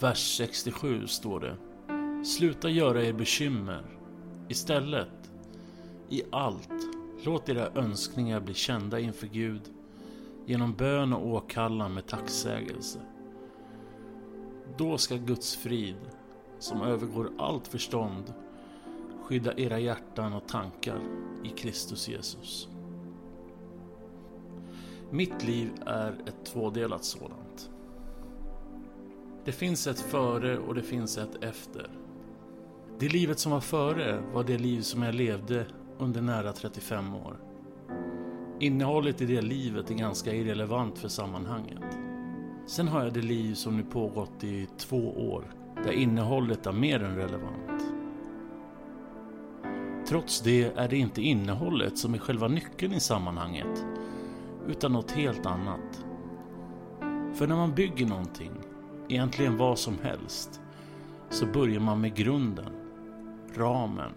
vers 67 står det Sluta göra er bekymmer. Istället, i allt, låt era önskningar bli kända inför Gud genom bön och åkallan med tacksägelse. Då ska Guds frid, som övergår allt förstånd, skydda era hjärtan och tankar i Kristus Jesus. Mitt liv är ett tvådelat sådant. Det finns ett före och det finns ett efter. Det livet som var före var det liv som jag levde under nära 35 år. Innehållet i det livet är ganska irrelevant för sammanhanget. Sen har jag det liv som nu pågått i två år, där innehållet är mer än relevant. Trots det är det inte innehållet som är själva nyckeln i sammanhanget, utan något helt annat. För när man bygger någonting, egentligen vad som helst, så börjar man med grunden, ramen.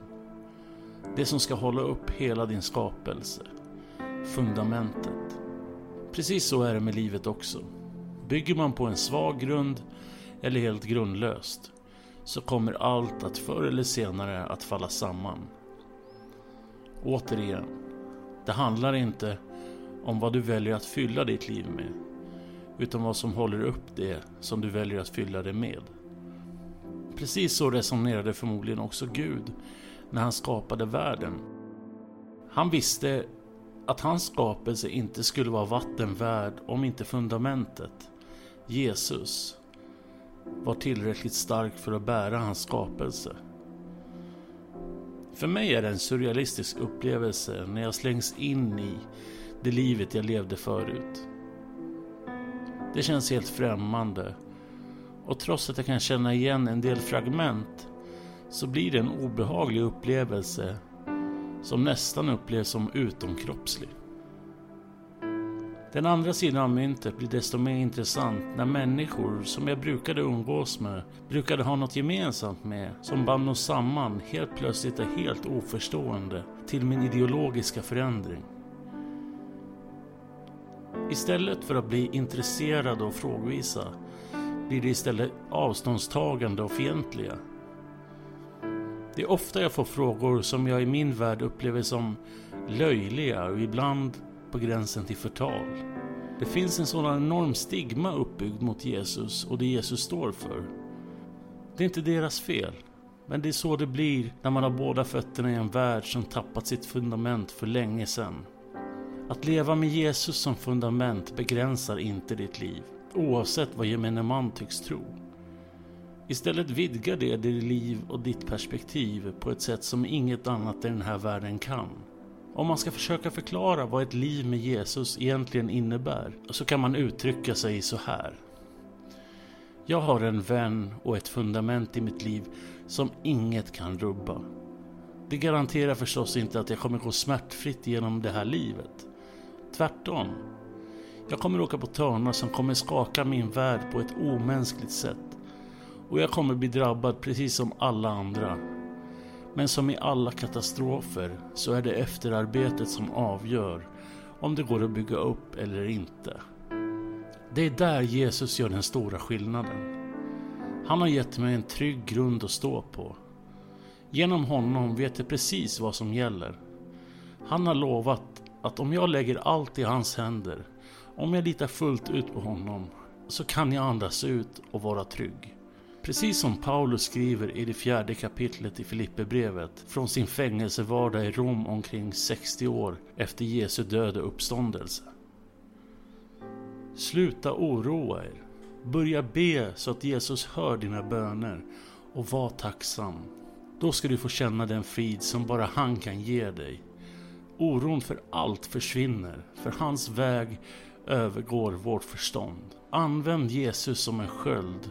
Det som ska hålla upp hela din skapelse, fundamentet. Precis så är det med livet också. Bygger man på en svag grund eller helt grundlöst så kommer allt att förr eller senare att falla samman. Återigen, det handlar inte om vad du väljer att fylla ditt liv med utan vad som håller upp det som du väljer att fylla det med. Precis så resonerade förmodligen också Gud när han skapade världen. Han visste att hans skapelse inte skulle vara vatten värd om inte fundamentet, Jesus, var tillräckligt stark för att bära hans skapelse. För mig är det en surrealistisk upplevelse när jag slängs in i det livet jag levde förut. Det känns helt främmande och trots att jag kan känna igen en del fragment så blir det en obehaglig upplevelse som nästan upplevs som utomkroppslig. Den andra sidan av myntet blir desto mer intressant när människor som jag brukade umgås med, brukade ha något gemensamt med, som band oss samman, helt plötsligt är helt oförstående till min ideologiska förändring. Istället för att bli intresserade och frågvisa blir det istället avståndstagande och fientliga. Det är ofta jag får frågor som jag i min värld upplever som löjliga och ibland på gränsen till förtal. Det finns en sådan enorm stigma uppbyggd mot Jesus och det Jesus står för. Det är inte deras fel, men det är så det blir när man har båda fötterna i en värld som tappat sitt fundament för länge sedan. Att leva med Jesus som fundament begränsar inte ditt liv, oavsett vad gemene man tycks tro. Istället vidgar det ditt liv och ditt perspektiv på ett sätt som inget annat i den här världen kan. Om man ska försöka förklara vad ett liv med Jesus egentligen innebär så kan man uttrycka sig så här. Jag har en vän och ett fundament i mitt liv som inget kan rubba. Det garanterar förstås inte att jag kommer gå smärtfritt genom det här livet. Tvärtom. Jag kommer åka på törnar som kommer skaka min värld på ett omänskligt sätt. Och jag kommer bli drabbad precis som alla andra. Men som i alla katastrofer så är det efterarbetet som avgör om det går att bygga upp eller inte. Det är där Jesus gör den stora skillnaden. Han har gett mig en trygg grund att stå på. Genom honom vet jag precis vad som gäller. Han har lovat att om jag lägger allt i hans händer, om jag litar fullt ut på honom, så kan jag andas ut och vara trygg. Precis som Paulus skriver i det fjärde kapitlet i Filipperbrevet från sin fängelsevardag i Rom omkring 60 år efter Jesu död och uppståndelse. Sluta oroa er. Börja be så att Jesus hör dina böner och var tacksam. Då ska du få känna den frid som bara han kan ge dig. Oron för allt försvinner, för hans väg övergår vårt förstånd. Använd Jesus som en sköld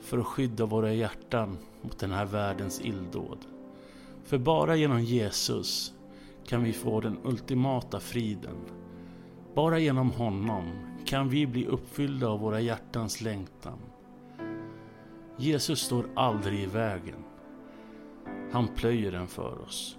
för att skydda våra hjärtan mot den här världens illdåd. För bara genom Jesus kan vi få den ultimata friden. Bara genom honom kan vi bli uppfyllda av våra hjärtans längtan. Jesus står aldrig i vägen. Han plöjer den för oss.